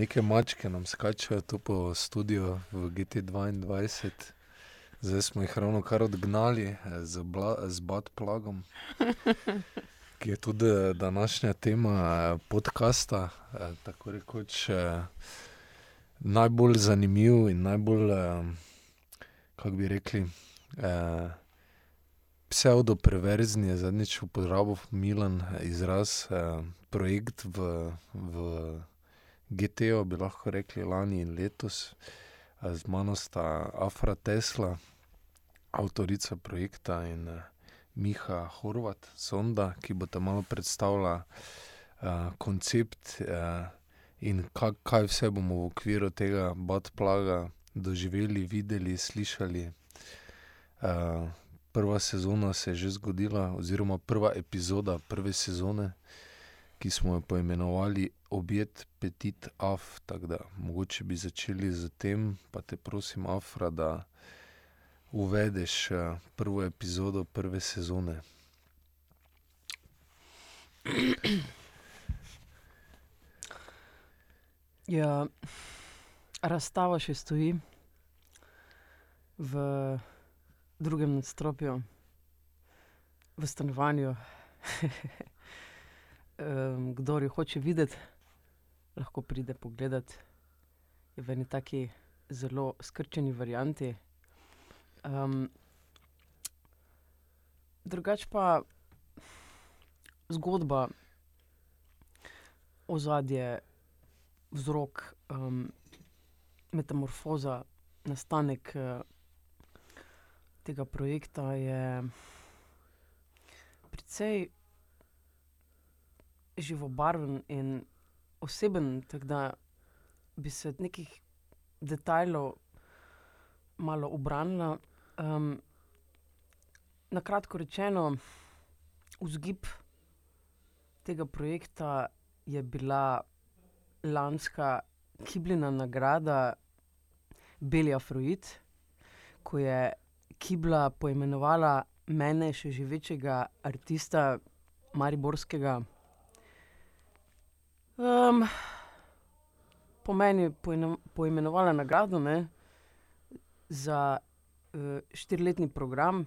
Neke mačke nam skačejo tu po studiu v GT2, zdaj smo jih ravno kar odgnali eh, z, z Batplagom, ki je tudi eh, današnja tema eh, podcasta. Tako rekoč najbolj zanimiv in najbolj, kako bi rekli, pseudo-preverzni je zadnjič uporabil Milan izraz, projekt v. v GTO, bi lahko rekli, lani in letos, z mano sta Afra Tesla, avtorica projekta in Miha Horvat, sonda, ki bo tam malo predstavila uh, koncept uh, in kak, kaj vse bomo v okviru tega Batplaga doživeli, videli, slišali. Uh, prva sezona se je že zgodila, oziroma prva epizoda prve sezone ki smo jo poimenovali Objet Petit Af. Tako da mogoče bi začeli z tem, pa te prosim, Afra, da uvedeš uh, prvo epizodo prve sezone. Ja, razstava še stoji v drugem nadstropju, v stanovanju. um, kdo jo hoče videti, lahko pride pogledat. Je v eni taki zelo skrčeni varianti. Um, drugač pa zgodba, ozadje, vzrok, um, metamorfoza, nastanek uh, tega projekta je precej živobarven in oseben, tako da bi se nekih detajlov malo obranila. Um, na kratko rečeno, vzgib tega projekta je bila lanska Kiblina nagrada Beli Afroid, ko je Kibla poimenovala mene, še živečega artista Mariborskega. Um, po meni je poimenovala nagrado ne, za uh, štiriletni program,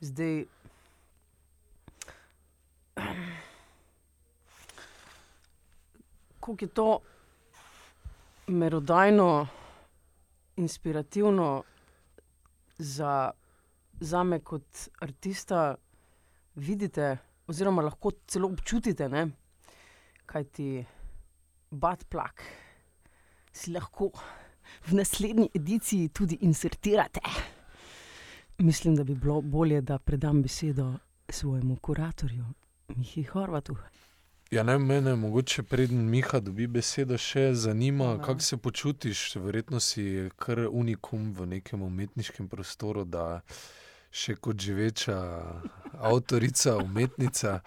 zdaj. Kako je to merodajno, inspirativno za, za me kot artista, vidite, oziroma lahko celo občutite. Ne? Kaj ti Batplak si lahko v naslednji ediciji tudi insertirate. Mislim, da bi bilo bolje, da predam besedo svojemu kuratorju, Mihi Horvatu. Ja, ne, mene, mogoče preden Miha dobi besedo, še zanima, kako se počutiš. Verjetno si kar unikum v nekem umetniškem prostoru, da še kot živeča avtorica, umetnica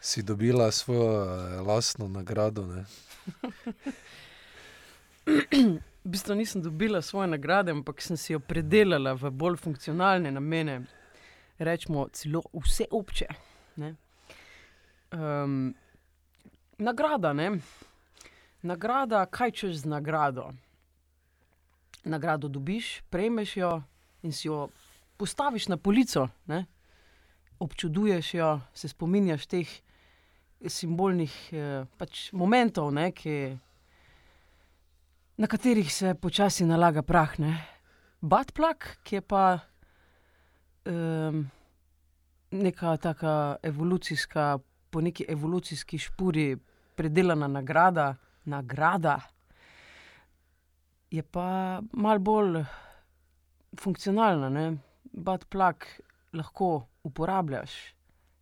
si dobila svojo uh, lastno nagrado. v bistvu nisem dobila svoje nagrade, ampak sem si jo predelala v bolj funkcionalne namene, rečemo celo vse obče. Um, nagrada, ne? nagrada, kaj češ z nagrado? Nagrado dobiš, prejmeš jo in si jo postaviš na polico, ne? občuduješ jo, se spominjaš teh simbolnih eh, pač momentov, ne, ki, na katerih se počasi nalaga prah. Batplak, ki je pa um, neka taka evolucijska, po neki evolucijski špuri predelana nagrada, nagrada. Je pa malo bolj funkcionalna. Batplak lahko uporabljaš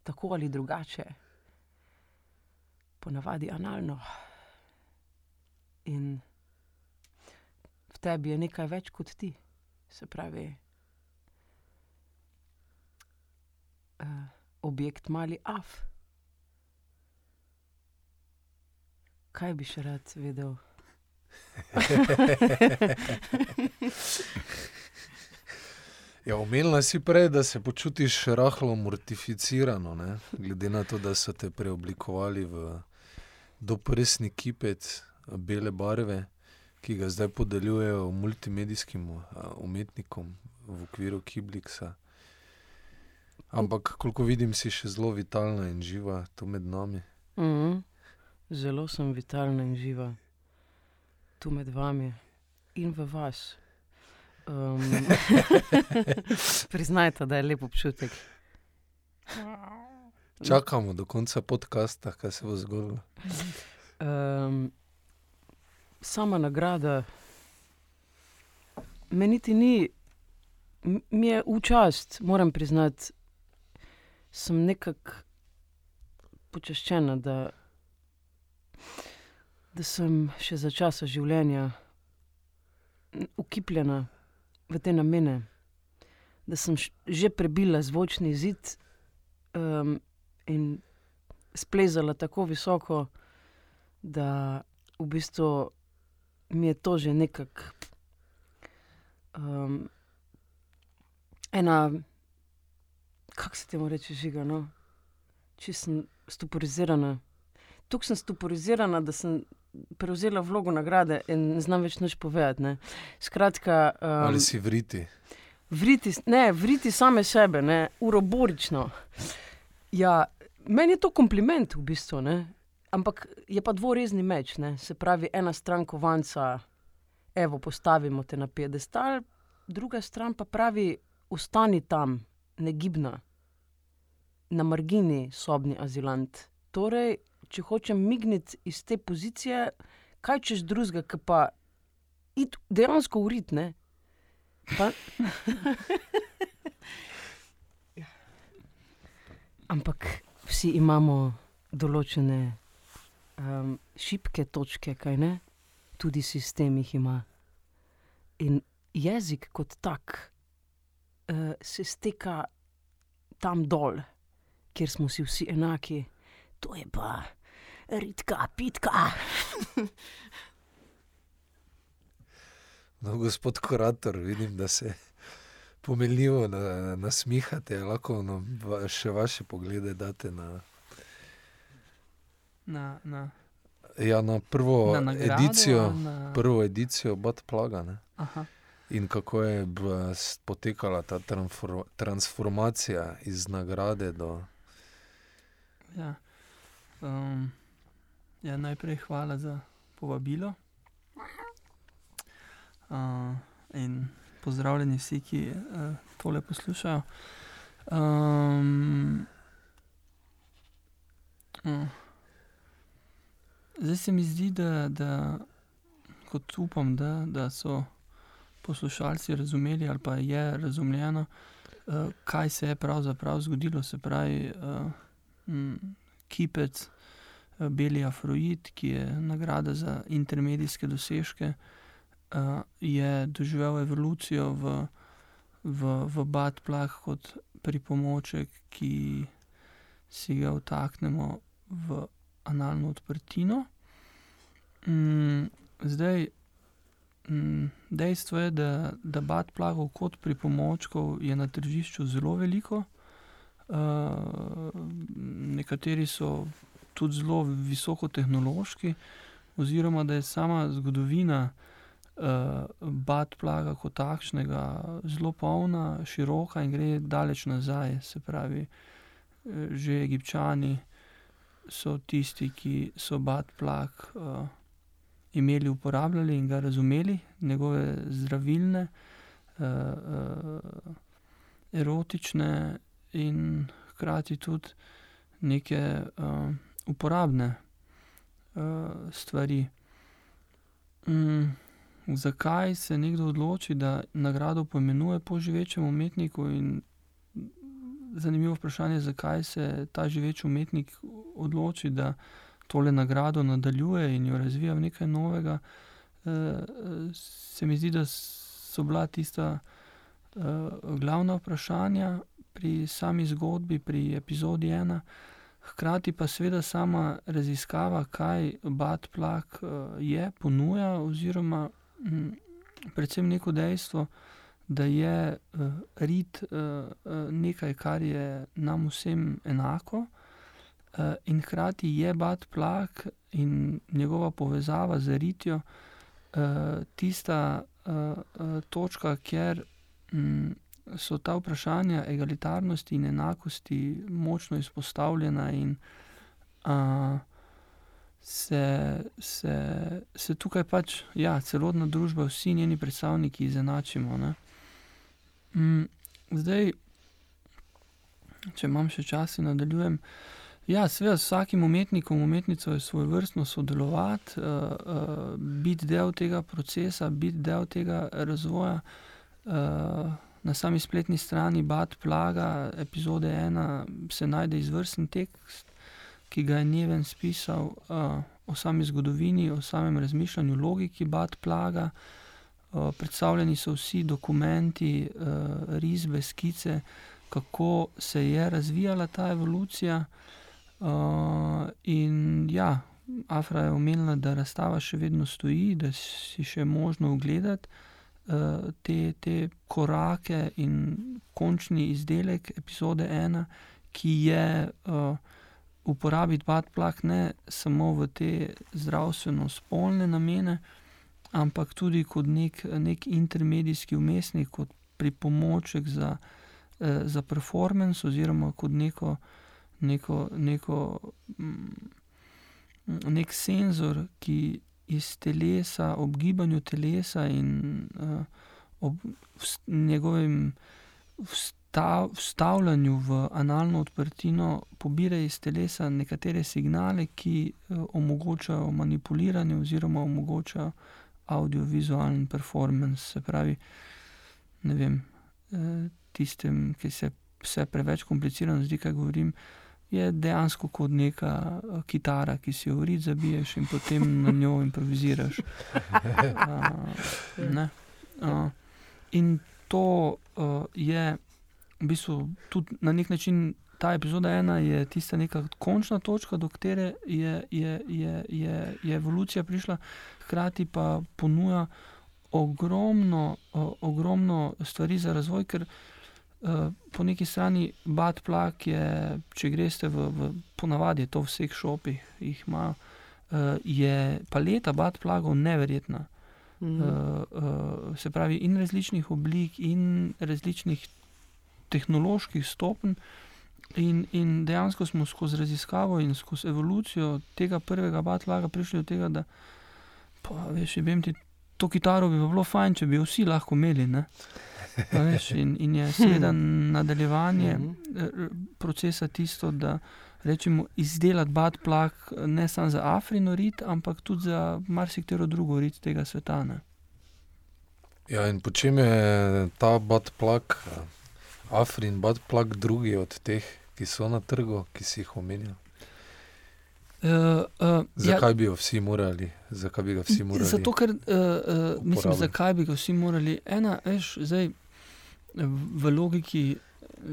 tako ali drugače ponavadi analno. In v tebi je nekaj več kot ti, se pravi, uh, objekt mali af. Kaj bi še rad vedel? Ja, omenila si prej, da se počutiš rahlo mortificirano, ne? glede na to, da so te preoblikovali v doprsni kipec bele barve, ki ga zdaj podeljujejo multimedijskim umetnikom v okviru Kibliksa. Ampak, koliko vidim, si še zelo vitalna in živa tu med nami. Mm -hmm. Zelo sem vitalna in živa tu med vami in v vas. Um, priznajte, da je lep občutek. Čakamo do konca podcasta, kaj se bo zgodilo. Um, sama nagrada, meni ti ni, mi je v čast, moram priznati, sem nekako počaščena, da, da sem še za časa življenja ukipljena v te namene, da sem že prebila zvočni zid um, in splezala tako visoko, da v bistvu mi je to že nekako um, ena, kako se temu reče, žiga. No? Če sem stuporizirana. Tukaj sem stuporizirana, da sem prevzela vlogo nagrade in ne znam več nič povedati. Ne. Skratka. Um, Ali si vriti? Vriti, ne, vriti same sebe, ne, uroborično. Ja, meni je to kompliment v bistvu, ne. ampak je pa dvorezni meč. Ne. Se pravi, ena stran kovanca, evo, postavimo te na piedestal, druga stran pa pravi, ostani tam, negibna, na margini, sobni azilant. Torej, če hočem migniti iz te pozicije, kaj češ drugega, ki pa id dejansko uritne. Pa... Ampak vsi imamo določene um, šibke točke, kaj ne? Tudi sistem jih ima. In jezik kot tak uh, se steka tam dol, kjer smo si vsi enaki. To je pa ritka, pitka. no, gospod kurator, vidim, da se pomeljivo na, nasmihate, lahko no, še vaše poglede date na. Na, na. Ja, na prvo na nagrado, edicijo, na... prvo edicijo Bad Plaga. In kako je potekala ta transformacija iz nagrade do. Ja. Um, ja, najprej hvala za povabilo. Uh, in pozdravljeni vsi, ki uh, tole poslušajo. Um, uh, zdaj se mi zdi, da, da kot upam, da, da so poslušalci razumeli, ali pa je razumljeno, uh, kaj se je pravzaprav zgodilo. Se pravi, uh, kipec, eh, Beli Afroid, ki je nagrada za intermedijske dosežke, eh, je doživel evolucijo v, v, v Batplah kot pripomoček, ki si ga vtaknemo v analno odprtino. Mm, zdaj, mm, dejstvo je, da, da Batplahov kot pripomočkov je na tržišču zelo veliko. Uh, nekateri so tudi zelo visokotehnološki, oziroma da je sama zgodovina uh, Batplaga kot takšnega zelo polna, široka in gre daleč nazaj. Se pravi, že Egipčani so tisti, ki so Batplag uh, imeli, uporabljali in ga razumeli, njegove zdravilne, uh, uh, erotične in hkrati tudi neke uh, uporabne uh, stvari. Zakaj se nekdo odloči, da nagrado poimenuje po živečem umetniku? Zanimivo vprašanje je, zakaj se ta živeči umetnik odloči, da tole nagrado nadaljuje in jo razvija v nekaj novega. Uh, se mi zdi, da so bila tista uh, glavna vprašanja, pri sami zgodbi, pri epizodi ena, hkrati pa seveda sama raziskava, kaj Batplak uh, je, ponuja, oziroma predvsem neko dejstvo, da je uh, rit uh, nekaj, kar je nam vsem enako, uh, in hkrati je bat plak in njegova povezava z ritjo uh, tista uh, uh, točka, kjer um, so ta vprašanja egalitarnosti in enakosti močno izpostavljena in uh, se, se, se tukaj pač, ja, celotna družba, vsi njeni predstavniki izenačimo. Ne? Mm, zdaj, če imam še čas, nadaljujem. Ja, seveda, s vsakim umetnikom, umetnico je svoj vrstno sodelovati, uh, uh, biti del tega procesa, biti del tega razvoja. Uh, na sami spletni strani Bad Plaga, epizode ena, se najde izvrsten tekst, ki ga je Neven spisal uh, o sami zgodovini, o samem razmišljanju, logiki Bad Plaga. Uh, predstavljeni so vsi dokumenti, uh, risbe, skice, kako se je razvijala ta evolucija. Uh, in ja, Afra je omenila, da razstava še vedno stoji, da si še možno ogledati uh, te, te korake in končni izdelek epizode ena, ki je uh, uporabiti badplak ne samo v te zdravstveno-spolne namene, ampak tudi kot nek, nek intermedijski umestnik, kot pripomoček za, uh, za performance oziroma kot neko neko, neko, mm, nek senzor, ki iz telesa, ob gibanju telesa in uh, ob njegovem vstav, vstavljanju v analno odprtino, pobira iz telesa nekatere signale, ki uh, omogočajo manipuliranje oziroma omogočajo audiovizualen performance. Se pravi, ne vem, uh, tistem, ki se. Vse preveč komplicirano zdi, kaj govorim, je dejansko kot neka eh, kitara, ki si jo vrid zabiješ in potem na njo improviziraš. Uh, uh, in to uh, je v bistvu tudi na nek način. Ta epizoda ena je tista neka končna točka, do katere je, je, je, je, je evolucija prišla, hkrati pa ponuja ogromno, uh, ogromno stvari za razvoj, ker uh, po neki strani bad plak je, če greste v, v ponavadi, to v vseh šopih jih ima, uh, je paleta bad plagov neverjetna. Mm. Uh, uh, se pravi, in različnih oblik, in različnih tehnoloških stopenj. In, in dejansko smo skozi raziskavo in skozi evolucijo tega prvega batlaga prišli do tega, da pa, veš, vem, ti, to kitaro bi bilo fajn, če bi vsi lahko imeli. Veš, in, in je seveda nadaljevanje mhm. eh, procesa tisto, da rečemo, izdelati bad plak ne samo za Afrino rit, ampak tudi za marsikatero drugo rit tega sveta. Ne? Ja, in po čem je ta bad plak, eh, Afrin bad plak, drugi od teh, ki so na trgu, ki si jih omenil? Uh, uh, zakaj ja, bi ga vsi morali? Zakaj bi ga vsi morali? Zato, ker uh, uh, mislim, zakaj bi ga vsi morali. Ena, veš, zdaj v logiki,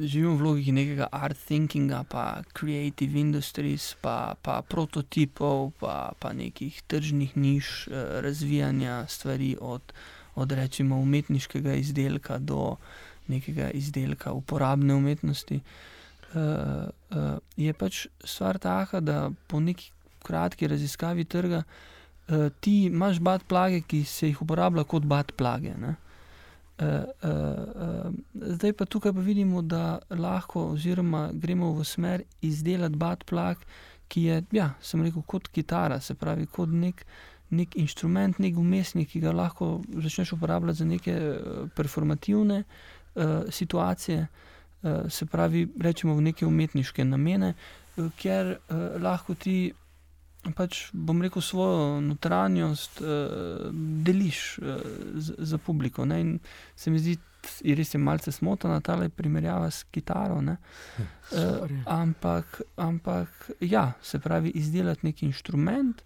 živimo v logiki nekega art thinkinga, pa creative industries, pa, pa prototipov, pa, pa nekih tržnih niš, eh, razvijanja stvari od, od rečemo umetniškega izdelka do nekega izdelka uporabne umetnosti. Uh, uh, je pač stvar taka, da po neki kratki raziskavi trga uh, ti imaš bat plage, ki se jih uporablja kot bat plage. Uh, Uh, uh, uh, zdaj pa tukaj pa vidimo, da lahko, oziroma gremo v smer izdelati bad plak, ki je, ja, sem rekel, kot kitara, se pravi, kot nek, nek inštrument, nek umestnik, ki ga lahko začneš uporabljati za neke performativne uh, situacije, uh, se pravi, rečemo v neke umetniške namene, uh, kjer uh, lahko ti pač, bom rekel, svojo notranjost uh, deliš uh, z, za publiko. Ne? In se mi zdi, je res malce smotana ta primerjava s kitaro. Uh, ampak, ampak, ja, se pravi, izdelati neki inštrument.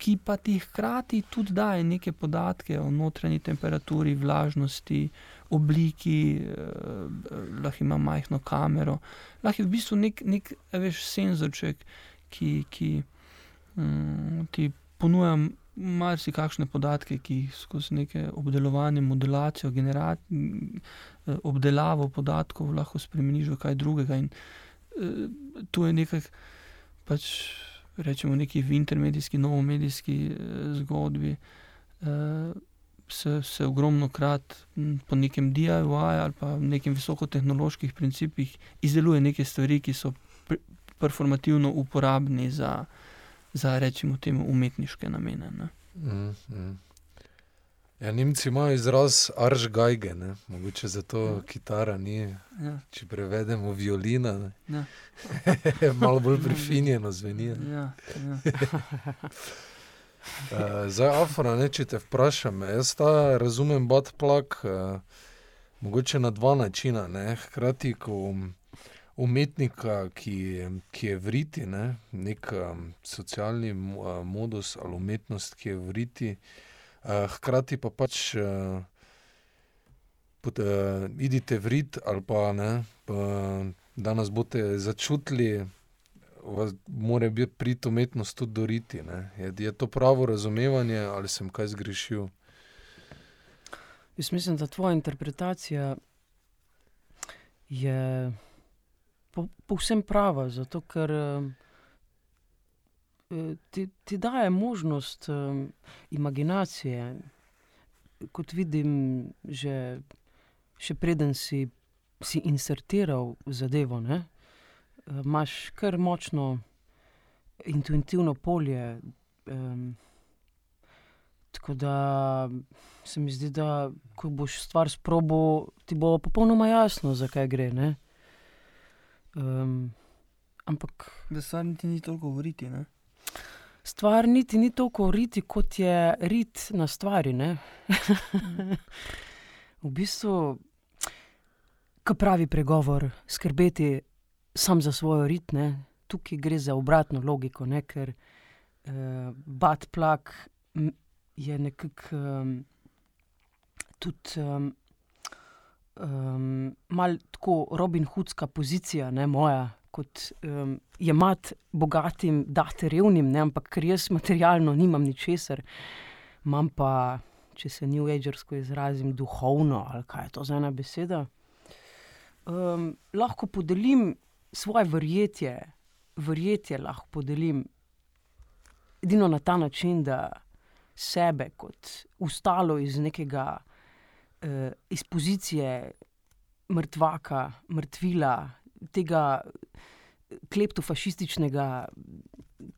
Ki pa ti hkrati tudi daje neke podatke o notranji temperaturi, vlažnosti, obliki, eh, lahko ima majhno kamero, lahko je v bistvu nek, nek veš, senzorček, ki, ki, Mm, ti ponujam marsikakšne podatke, ki jih skozi neke obdelovanje, modelacijo, generat, eh, obdelavo podatkov lahko spremeniš v kaj drugega. In eh, to je nekaj, pač rečemo, neki v intermedijski, novomedijski zgodbi. Se, se ogromno krat po nekem DIY ali pa nekem visokotehnoloških principih izdeluje neke stvari, ki so performativno uporabni za, za rečemo, temu umetniške namene. Mm, mm. Ja, Nemci imajo izraz arž gajge, ne? mogoče zato ja. kitara ni. Ja. Če prevedemo violina, ja. malo bolj prefinjeno zveni. Ja, ja. uh, zdaj, Afra, ne, če te vprašam, jaz ta razumem bot plak, uh, mogoče na dva načina. Ne? Hkrati, ko um, umetnika, ki, ki je vriti, ne? nek um, socialni uh, modus ali umetnost, ki je vriti, uh, hkrati pa pač. Uh, Pot, uh, idite vrit, ali pa ne, pa, da nas boste začutili, mora biti prid umetnost tudi doriti. Je, je to pravo razumevanje ali sem kaj zgrešil? Jaz mislim, da tvoja interpretacija je povsem prava, zato ker uh, ti, ti daje možnost uh, imaginacije. Kot vidim, že, še preden si, si insertiral zadevo, ne, imaš kar močno intuitivno polje. Tako da se mi zdi, da ko boš stvar sprobil, ti bo popolnoma jasno, zakaj gre. Ne. Ampak. Da stvar niti ni toliko govoriti. Ne? Stvar niti ni toliko govoriti, kot je rit na stvari. v bistvu, kaj pravi pregovor, skrbeti sam za svojo rit, ne? tukaj gre za obratno logiko, ne? ker uh, bat plak je nekako um, tudi. Um, um, malo tako Robin Hoodska pozicija, ne moja, kot um, je mat bogatim, dati revnim, ne, ampak ker jaz materialno nimam ničesar, imam pa, če se New Agersko izrazim, duhovno ali kaj je to za ena beseda. Um, lahko podelim svoje verjetje, verjetje lahko podelim edino na ta način, da sebe kot ustalo iz nekega uh, iz pozicije mrtvaka, mrtvila, tega kleptofašističnega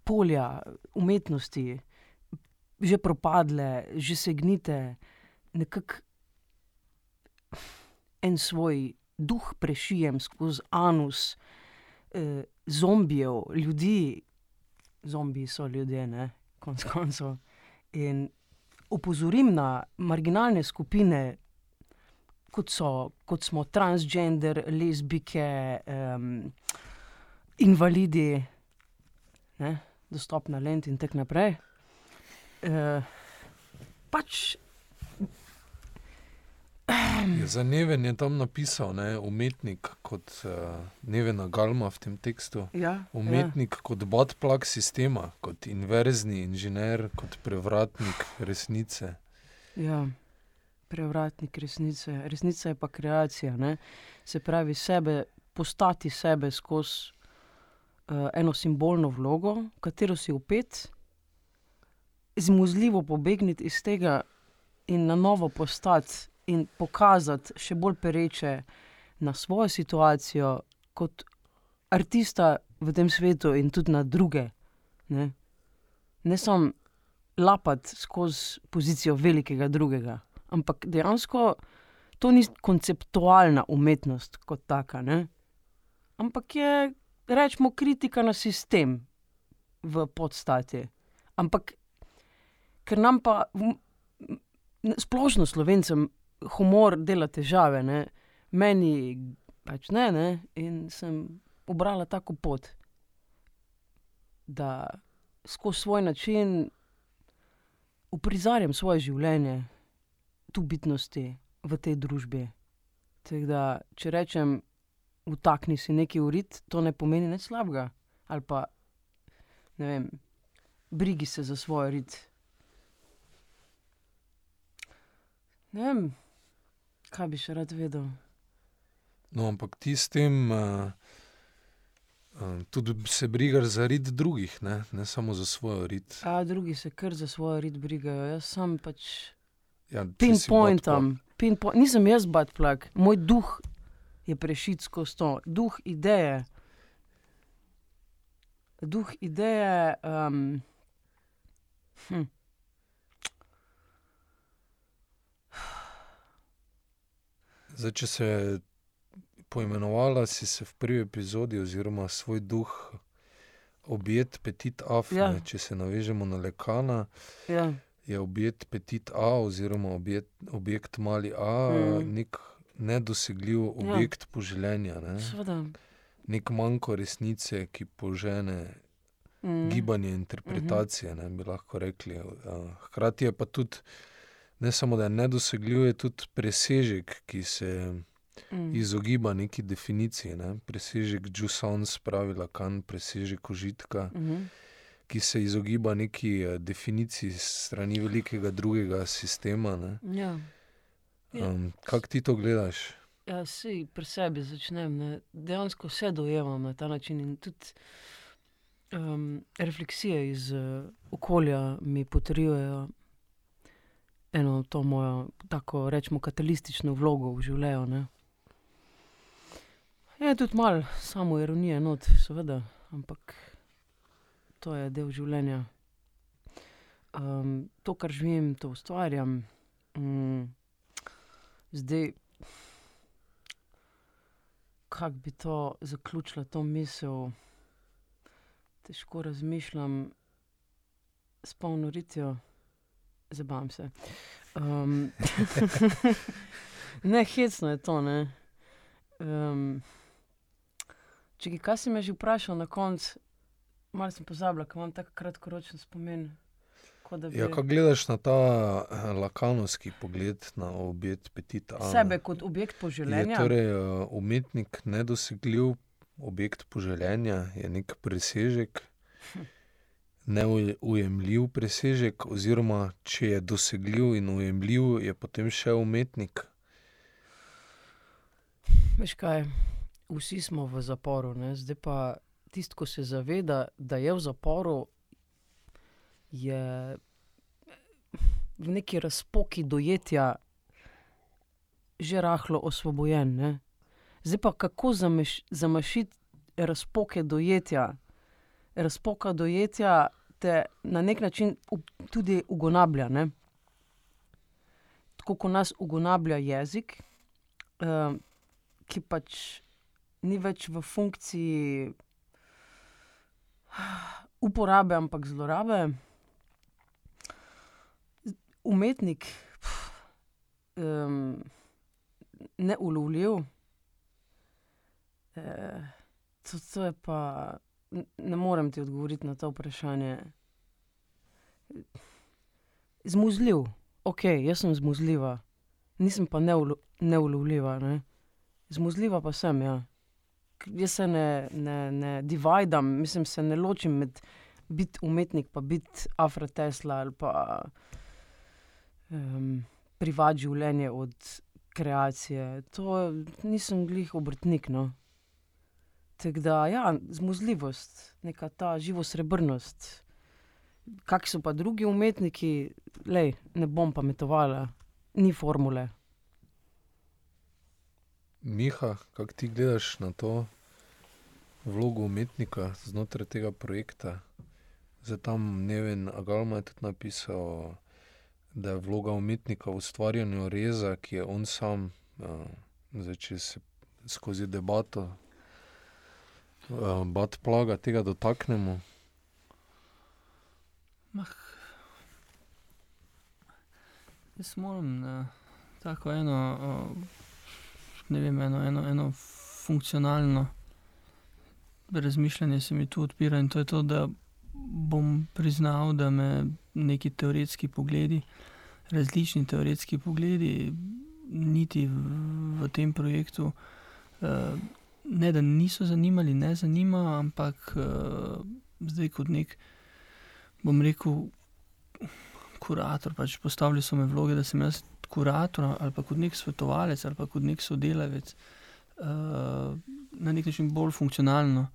polja umetnosti, že propadle, že segnite, nekako en svoj duh prešijem skozi anus uh, zombijev, ljudi, zombiji so ljudje, ne, konc koncev. In opozorim na marginalne skupine, kot, so, kot smo transgender, lezbike, um, invalidi, ne, dostopna lent in tako naprej. Uh, pač. Ja, za Neven je tam napisal, ne, umetnik kot uh, Neven Galma v tem tekstu. Ja, umetnik ja. kot botplug sistema, kot inverzni inženir, kot prevratnik resnice. Ja prevratnik resnice. Resnica je pa kreacija. Ne? Se pravi, sebe, postati sebe skozi uh, eno simbolno vlogo, katero si upet, zmuzljivo pobegniti iz tega in na novo postati in pokazati še bolj pereče na svojo situacijo kot artista v tem svetu in tudi na druge. Ne, ne samo lapati skozi pozicijo velikega drugega ampak dejansko to ni konceptualna umetnost kot taka, ne? ampak je, rečemo, kritika na sistem v podstati. Ampak ker nam pa v, splošno slovencem humor dela težave, ne? meni pač ne, ne, in sem obrala tako pot, da skozi svoj način uprizarjam svoje življenje tu bitnosti v tej družbi. Da, če rečem, vtakni si neki urit, to ne pomeni nič slabega. Ali pa, ne vem, brigi se za svoj rit. Ne vem, kaj bi še rad vedel. No, ampak ti s tem uh, uh, tudi se brigaš za rit drugih, ne, ne samo za svojo rit. A drugi se kar za svojo rit brigajo, jaz sem pač Ja, pinpointam. Pinpoint. Nisem jaz badplak, moj duh je prešit skozi to, duh ideje. Duh ideje. Um, hm. Zdaj, če se poimenovala, si se v prvi epizodi, oziroma svoj duh, objet Petit Af, Ja. ja. če se navežemo na Lekana, Ja. je objet Petit A, oziroma objekt, objekt Mali A, Mm. mm. nek nedosegljiv objekt ja. poželenja, ne? Seveda. nek manjko resnice, ki požene Mm. gibanje interpretacije, ne bi lahko rekli. Hkrati je pa tudi, ne samo da je nedosegljiv, je tudi presežek, ki se Mm. izogiba neki definiciji. Ne? Presežek Jusons, pravi Lakan, presežek užitka, Mhm. ki se izogiba neki eh, definiciji strani velikega drugega sistema. ne. Ja. Ja. Um, Kako ti to gledaš? Ja, si pri sebi začnem. Ne. Dejansko vse dojemam na ta način. In tudi um, refleksije iz uh, okolja mi potrjujejo eno to mojo, tako rečemo, katalistično vlogo v življenju. Ne. Je tudi malo samo ironije, not, seveda, ampak to je del življenja. Um, to, kar živim, to ustvarjam. Mm, zdaj, kako bi to zaključila, to misel, težko razmišljam, s polno ritjo, zabavam se. Um, ne, hecno je to. Ne. Um, če kaj si me že vprašal na koncu, malo sem pozabila, ker imam tako kratkoročen spomin. bi Ja, kako gledaš na ta eh, lakanovski pogled na objekt Petit A? ne? Sebe kot objekt Je poželenja. torej uh, umetnik nedosegljiv objekt poželenja, je nek presežek, neujemljiv presežek, oziroma če je dosegljiv in ujemljiv, je potem še umetnik. Veš kaj, vsi smo v zaporu, ne? zdaj pa tisti, ko se zaveda, da je v zaporu, je v neki razpoki dojetja že rahlo osvobojen. Ne? Zdaj pa kako zameš, zamašiti razpoke dojetja? Razpoka dojetja te na nek način tudi ugonablja. Ne? Tako kot nas ugonablja jezik, um, ki pač ni več v funkciji uporabe, ampak zlorabe. Umetnik, um, neulovljiv. E, to, to je pa, ne morem ti odgovoriti na to vprašanje. Zmuzljiv, ok, jaz sem zmuzljiva, nisem pa neulo, neulovljiva. Ne? Zmuzljiva pa sem, ja. Jaz se ne, ne, ne dividam, mislim, se ne ločim med biti umetnik, pa biti Afra Tesla ali pa um, privat življenje od kreacije. To nisem glih obrtnik. No. Da, ja, zmuzljivost, neka ta živosrebrnost. Kakšni so pa drugi umetniki, lej, ne bom pametovala, ni formule. Miha, kako ti gledaš na to vlogo umetnika znotraj tega projekta? Zdaj tam Neven Agalma je tudi napisal, da je vloga umetnika v ustvarjanju reza, ki je on sam, uh, zdaj če se skozi debato uh, bat plaga tega dotaknemo. Jaz moram na tako eno, o, ne vem, eno, eno, eno funkcionalno razmišljanje se mi tu odpira in to je to, da bom priznal, da me neki teoretski pogledi, različni teoretski pogledi, niti v, v tem projektu, eh, ne da niso zanimali, ne zanima, ampak eh, zdaj kot nek, bom rekel, kurator, pač postavili so me vloge, da sem jaz kurator ali pa kot nek svetovalec ali pa kot nek sodelavec uh, na nek način bolj funkcionalno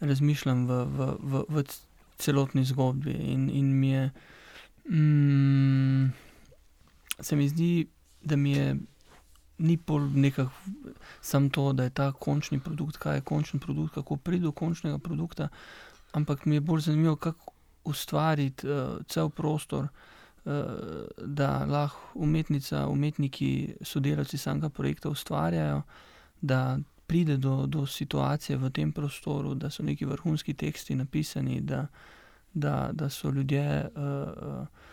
razmišljam v, v, v, v celotni zgodbi. In, in mi je, mm, se mi zdi, da mi je ni pol nekako samo to, da je ta končni produkt, kaj je končni produkt, kako pride do končnega produkta, ampak mi je bolj zanimivo, kako ustvariti uh, cel prostor, uh, da lahko umetnica, umetniki, sodelavci samega projekta ustvarjajo, da pride do, do situacije v tem prostoru, da so neki vrhunski teksti napisani, da, da, da so ljudje. Uh, ljudje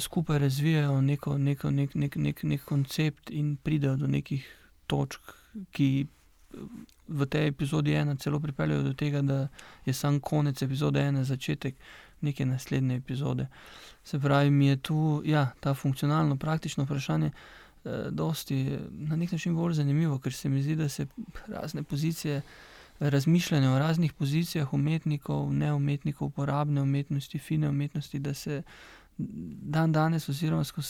skupaj razvijajo neko, neko, nek, nek, nek, nek koncept in pridejo do nekih točk, ki v tej epizodi ena celo pripeljejo do tega, da je sam konec epizode ena začetek neke naslednje epizode. Se pravi, mi je tu ja, ta funkcionalno, praktično vprašanje eh, dosti na nek način bolj zanimivo, ker se mi zdi, da se razne pozicije. Razmišljanje o raznih pozicijah umetnikov, ne umetnikov, uporabne umetnosti, fine umetnosti, da se dan danes, oziroma skozi,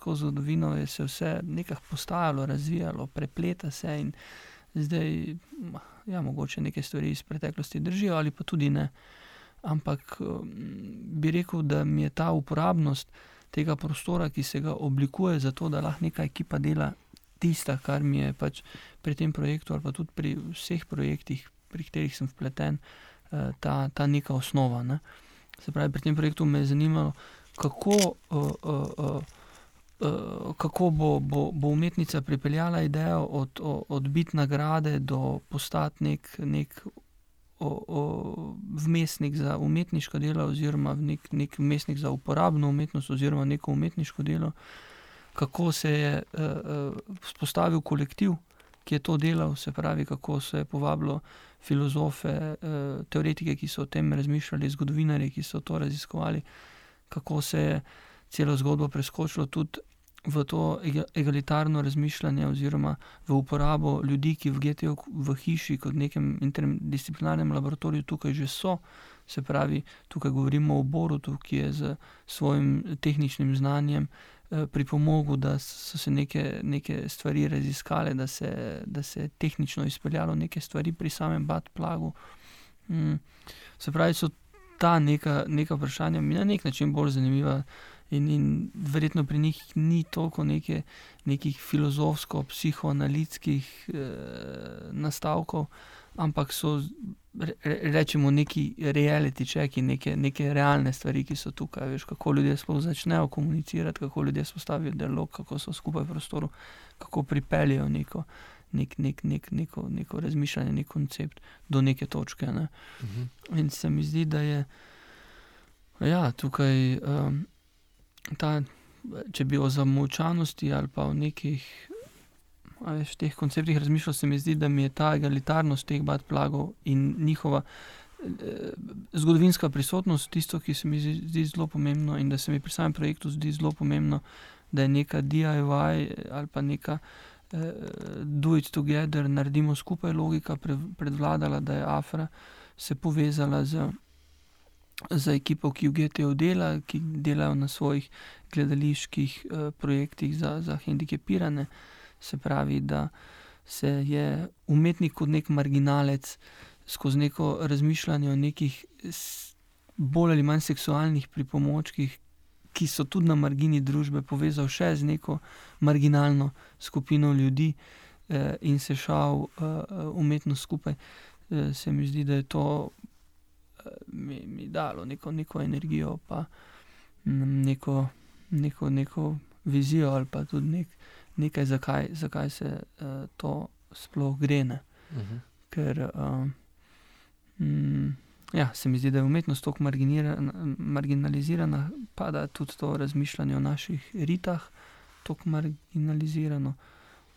skozi zgodovino, je se vse nekako postajalo, razvijalo, prepleta se in zdaj, ja, mogoče neke stvari iz preteklosti držijo, ali pa tudi ne. Ampak bi rekel, da mi je ta uporabnost tega prostora, ki se ga oblikuje, zato da lahko neka ekipa dela tista, kar mi je pač pri tem projektu, ali pa tudi pri vseh projektih, pri katerih sem vpleten, eh, ta, ta neka osnova. Ne. Se pravi, pri tem projektu me je zanimalo, kako, uh, uh, uh, uh, kako bo, bo, bo umetnica pripeljala idejo od, od biti nagrade do postati nek, nek o, o, vmesnik za umetniško delo, oziroma nek, nek vmesnik za uporabno umetnost, oziroma neko umetniško delo, kako se je uh, uh, spostavil kolektiv. Ki je to delal, se pravi, kako se je povabilo filozofe, teoretike, ki so o tem razmišljali, zgodovinarje, ki so to raziskovali, kako se je celo zgodbo preskočilo tudi v to egalitarno razmišljanje, oziroma v uporabo ljudi, ki v GTO v hiši, kot nekem interdisciplinarnem laboratoriju, tukaj že so. Se pravi, tukaj govorimo o Borutu, ki je z svojim tehničnim znanjem eh, pripomogel, da so se neke, neke stvari raziskale, da se, da se je tehnično izpeljalo neke stvari pri samem Batplagu. Mm. Se pravi, so ta neka, neka vprašanja mi na nek način bolj zanimiva. In, in verjetno pri njih ni toliko neke, nekih filozofsko-psihoanalitskih eh, nastavkov, ampak so, re, rečemo, neki reality čeki, neke, neke realne stvari, ki so tukaj. Veš, kako ljudje sploh začnejo komunicirati, kako ljudje spostavijo dialog, kako so skupaj v prostoru, kako pripeljejo neko, nek, nek, nek, neko, neko razmišljanje, nek koncept do neke točke. Ne. Uh mhm. -huh. In se mi zdi, da je ja, tukaj, um, ta, če bi o zamovčanosti ali pa o nekih veš, teh konceptih razmišljal, se mi zdi, da mi je ta egalitarnost teh bad plagov in njihova. Eh, zgodovinska prisotnost, tisto, ki se mi zdi zelo pomembno, in da se mi pri samem projektu zdi zelo pomembno, da je neka DIY ali pa neka eh, do it together, naredimo skupaj, logika predvladala, da je Afra se povezala z, z ekipo, ki v GTO dela, ki delajo na svojih gledaliških eh, projektih za, za hendikepirane. Se pravi, da se je umetnik kot nek marginalec skozi neko razmišljanje o nekih bolj ali manj seksualnih pripomočkih, ki so tudi na margini družbe, povezal še z neko marginalno skupino ljudi eh, in se šel eh, umetnost skupaj, eh, se mi zdi, da je to eh, mi, mi dalo neko, neko energijo, pa mm, neko, neko, neko vizijo ali pa tudi nek, nekaj, zakaj, zakaj se eh, to sploh gre. Uh mhm. -huh. Ker eh, mm, ja, se mi zdi, da je umetnost tako marginalizirana, pa da tudi to razmišljanje o naših ritah tako marginalizirano,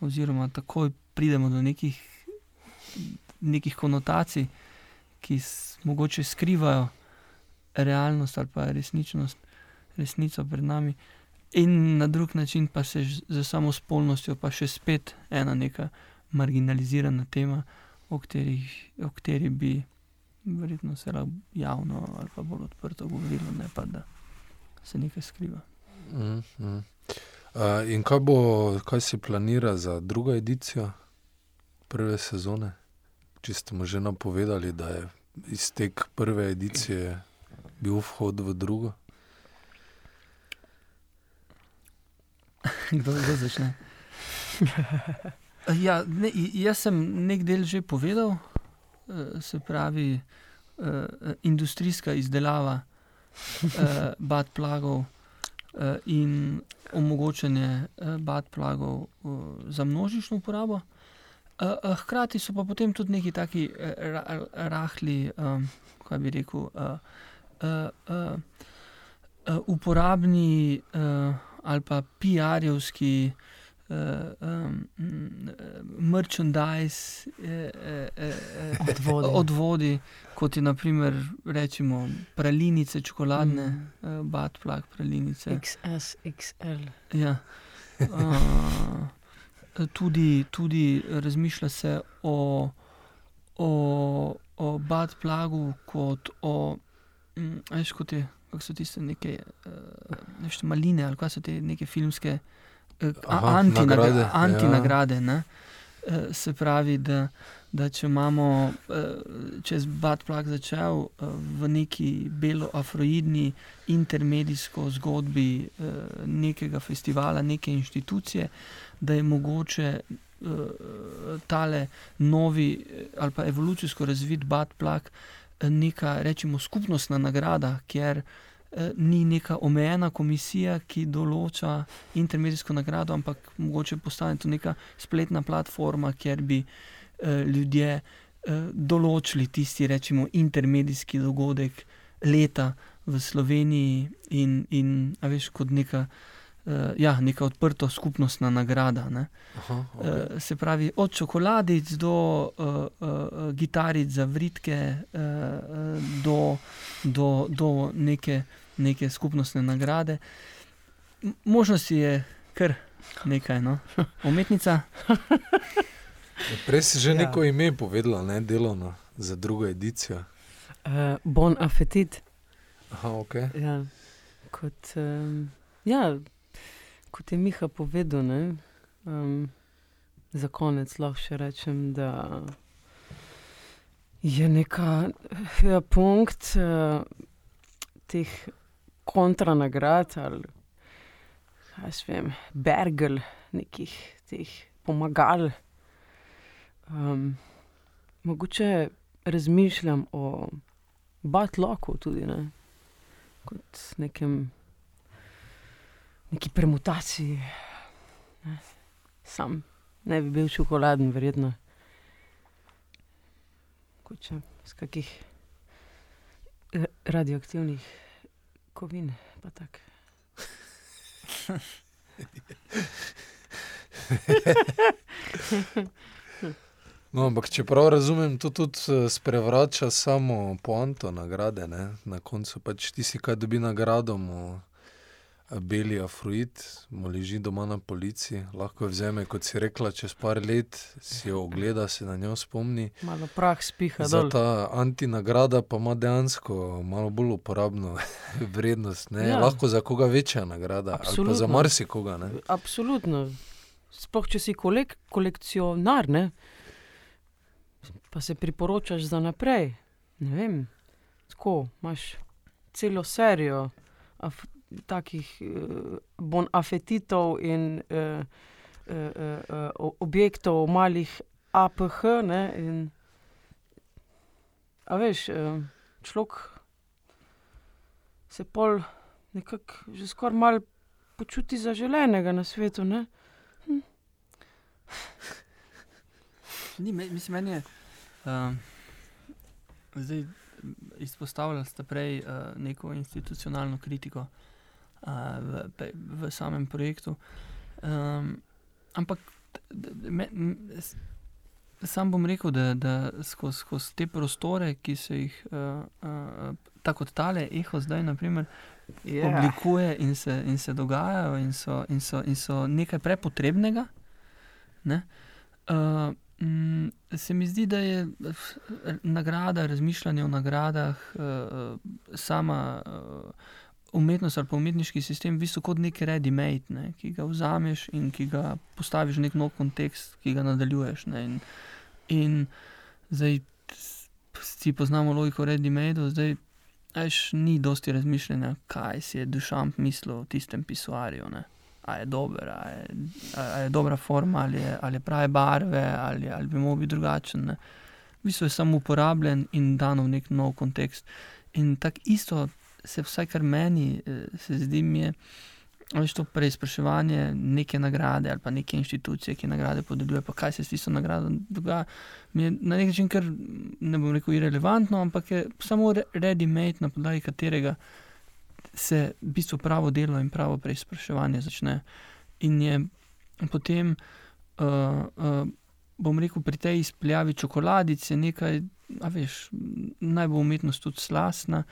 oziroma tako pridemo do nekih, nekih konotacij, ki mogoče skrivajo realnost ali pa resničnost, resnico pred nami. In na drug način pa se z samo spolnostjo, pa še spet ena neka marginalizirana tema, o kateri, o kateri bi verjetno se lahko javno ali pa bolj odprto govorilo, ne pa da se nekaj skriva. Mm, mm. Uh, in kaj, bo, kaj si planira za drugo edicijo prve sezone? Če ste mu že napovedali, da je iztek prve edicije bil vhod v drugo. Kdo, kdo začne? ja, ne, jaz sem nek del že povedal, se pravi, uh, industrijska izdelava uh, bad plagov in omogočanje bad plagov za množično uporabo. Hkrati so pa potem tudi neki taki rahli, kaj bi rekel, uporabni ali pa PR-jevski um, merchandise, uh, uh, odvodi. odvodi, kot je naprimer rečemo, pralinice, čokoladne, mm. uh, badplak, pralinice. XS, XL. Ja. Uh, tudi, tudi razmišlja se o, o, o badplagu kot o. Veš, kot je, kako so tiste neke uh, maline ali kaj so te neke filmske uh, antinagrade. Ja. antinagrade ja. Se pravi, da, da če imamo čez Batplak začel v neki belo-afroidni intermedijsko zgodbi nekega festivala, neke inštitucije, da je mogoče tale novi ali pa evolucijsko razvit Batplak neka, rečemo, skupnostna nagrada, kjer Eh, ni neka omejena komisija, ki določa intermedijsko nagrado, ampak mogoče postane to neka spletna platforma, kjer bi eh, ljudje eh, določili tisti, rečemo, intermedijski dogodek leta v Sloveniji in, in veš, kot neka. Uh, ja, neka odprta skupnostna nagrada. Aha, okay. uh, se pravi, od čokoladic do uh, uh, gitaric za vritke, uh, do, do, do neke neke skupnostne nagrade. Možnosti je kar nekaj, no? umetnica. Ja, prej si že ja. neko ime povedala, ne delovno za drugo edicijo. Uh, bon appetit. Aha, okay. ja. Kot, um, ja, kot je Miha povedal, ne, um, za konec lahko še rečem, da je neka ja, punkt uh, teh kontranagrad ali kaj se vem, bergel, nekih teh pomagal. Um, mogoče razmišljam o Batloku tudi, ne? kot nekem, neki premutaciji. Ne? Sam ne bi bil čokoladen, verjetno. Kot če iz kakih radioaktivnih kovin. no, ampak če prav razumem, to tudi eh, sprevrača samo poanto nagrade. Ne? Na koncu pač ti si kaj dobi nagrado beli afruit, mu leži doma na policiji, lahko jo vzame, kot si rekla, čez par let, si jo ogleda, se na njo spomni. Malo prah spiha. Za ta antinagrada pa ima dejansko malo bolj uporabno vrednost. Ja. Lahko za koga večja nagrada, ali za marsikoga. Ne? Absolutno. Sploh če si kolek, kolekcionar, ne? pa se priporočaš za naprej. Ne vem, tako imaš celo serijo takih uh, bon afetitov in uh, uh, uh, objektov, malih APH. Ne, in, a veš, uh, človek se pol nekako že skoraj malo počuti zaželenega na svetu. Hm. Ni, mislim, meni je. Uh, zdaj, izpostavljali ste prej uh, neko institucionalno kritiko v, v samem projektu. Um, ampak me, sam bom rekel, da, da skozi skoz te prostore, ki se jih uh, uh, tako kot tale eho zdaj, naprimer, yeah. oblikuje in se, in se dogajajo, in so, in so, in so nekaj prepotrebnega. Ne? Uh, Se mi zdi, da je nagrada, razmišljanje o nagradah, sama umetnost ali pa umetniški sistem v bistvu kot nek ready-made, ne, ki ga vzameš in ki ga postaviš v nek nov kontekst, ki ga nadaljuješ. Ne, in, in zdaj si poznamo logiko ready-made, zdaj ajš ni dosti razmišljanja, kaj si je dušam mislil o tistem pisuarju. Ne. A je, dober, a, je, a je dobra forma, ali je, ali je prave barve, ali, ali bi mogel biti drugačen. Ne. V bistvu je samo uporabljen in dan v nek nov kontekst. In tako isto se vsaj kar meni eh, se zdi, mi je veš, to preizpraševanje neke nagrade ali pa neke inštitucije, ki nagrade podeljuje, pa kaj se s tisto nagrado dogaja. Mi je na nek način kar ne bom rekel irrelevantno, ampak je samo ready-made, na podlagi katerega se v bistvu pravo delo in pravo preizpraševanje začne. In je potem, uh, uh, bom rekel, pri tej izpljavi čokoladice nekaj, a veš, naj bo umetnost tudi slastna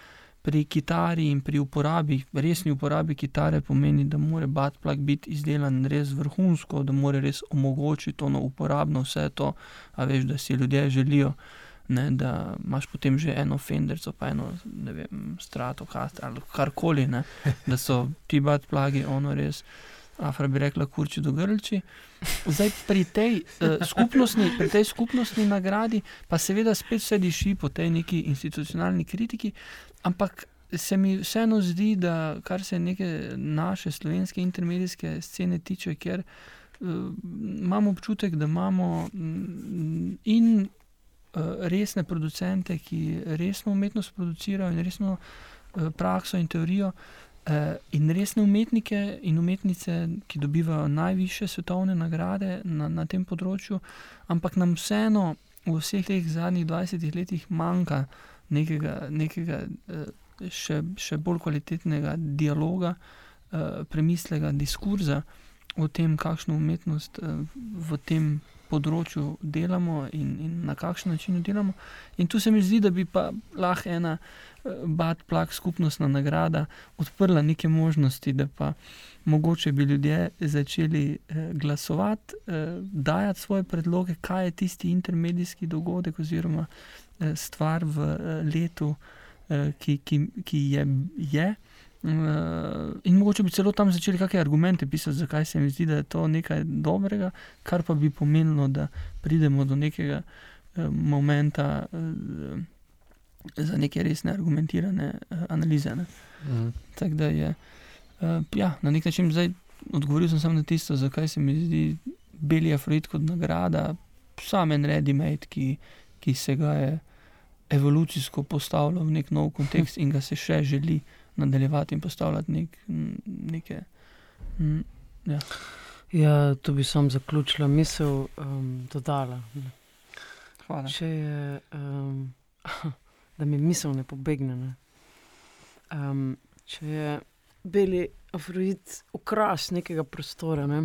pri kitari in pri uporabi, resni uporabi kitare, pomeni, da mora batplak biti izdelan res vrhunsko, da mora res omogočiti ono uporabno vse to, a veš, da si ljudje želijo. Ne, da imaš potem že eno Fenderco, pa eno, ne vem, Strato, Castor ali karkoli, ne, da so ti batplagi, ono res. Afra bi rekla, kurči do grlči. Zdaj pri tej, uh, skupnostni, pri tej skupnostni nagradi, pa seveda spet vse diši po tej neki institucionalni kritiki, ampak se mi vseeno zdi, da kar se neke naše slovenske intermedijske scene tiče, ker uh, imamo občutek, da imamo mm, in uh, resne producente, ki resno umetnost producirajo in resno uh, prakso in teorijo. Uh, in resne umetnike in umetnice, ki dobivajo najviše svetovne nagrade na, na tem področju, ampak nam vseeno v vseh teh zadnjih 20 letih manjka nekega, nekega uh, še, še bolj kvalitetnega dialoga, uh, premislega diskurza o tem, kakšno umetnost uh, v tem področju delamo in, in na kakšen način delamo. In tu se mi zdi, da bi pa lahko ena uh, bad plak skupnostna nagrada odprla neke možnosti, da pa mogoče bi ljudje začeli uh, glasovati, uh, dajati svoje predloge, kaj je tisti intermedijski dogodek oziroma uh, stvar v uh, letu, uh, ki, ki, ki je. je. Uh, in mogoče bi celo tam začeli kakšne argumente pisati, zakaj se mi zdi, da je to nekaj dobrega, kar pa bi pomenilo, da pridemo do nekega uh, momenta uh, za neke resne, argumentirane analize. Mhm. Tako da je ja, na nek način zdaj odgovoril sem samo na tisto, zakaj se mi zdi Beli Afroid kot nagrada, samo en ready-made, ki, ki se ga je evolucijsko postavljal v nek nov kontekst in ga se še želi nadaljevati in postavljati nek, neke. M, ja. Ja, to bi sam zaključila, misel um, dodala. Hvala. Če je, um, da mi misel ne pobegne. Ne. Um, če je beli afroid ukras nekega prostora, ne,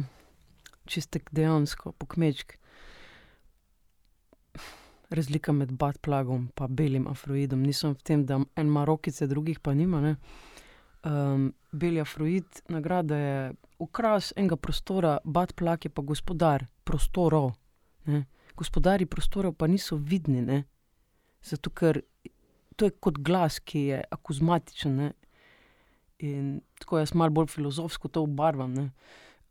čistek dejansko, pokmečk. Razlika med Batplagom in belim afroidom. Nisem v tem, da en ima rokice, drugih pa nima. Ne. Um, beli afroid, nagrada je ukras enega prostora, Batplag je pa gospodar prostorov. Ne. Gospodari prostorov pa niso vidni, ne. zato ker to je kot glas, ki je akuzmatičen. Ne. In tako jaz malo bolj filozofsko to obarvam.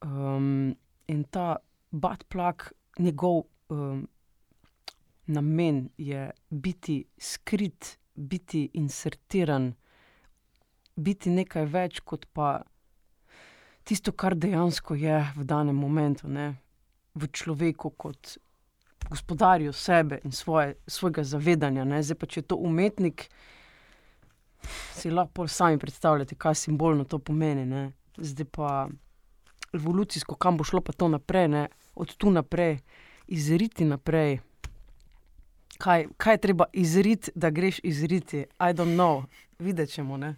Um, in ta Batplag, njegov. Um, namen je biti skrit, biti insertiran, biti nekaj več kot pa tisto, kar dejansko je v danem momentu, ne? v človeku, kot gospodarju sebe in svoje, svojega zavedanja. Ne? Zdaj pa če je to umetnik. Si lahko sami predstavljate, kaj simbolno to pomeni. Ne? Zdaj pa evolucijsko, kam bo šlo pa to naprej, ne? od tu naprej, izriti naprej kaj, kaj je treba izriti, da greš izriti. I don't know, videti ćemo.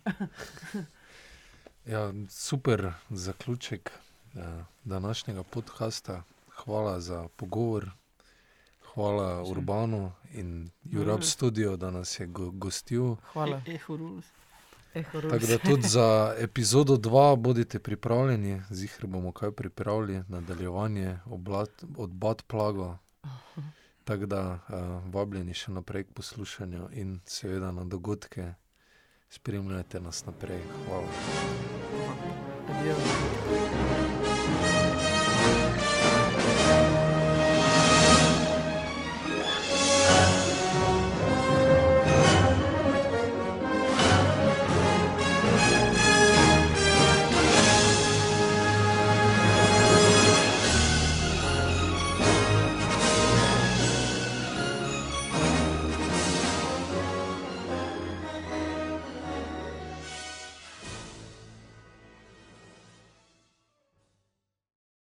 ja, super zaključek uh, današnjega podcasta. Hvala za pogovor. Hvala. Urbanu in Europe Studio, da nas je go gostil. Hvala. E, e, Tako da tudi za epizodo 2 bodite pripravljeni, zihar bomo kaj pripravili, nadaljevanje od Bad Plaga. Tako da uh, vabljeni še naprej k poslušanju in seveda na dogodke. Spremljajte nas naprej. Hvala. Adijo.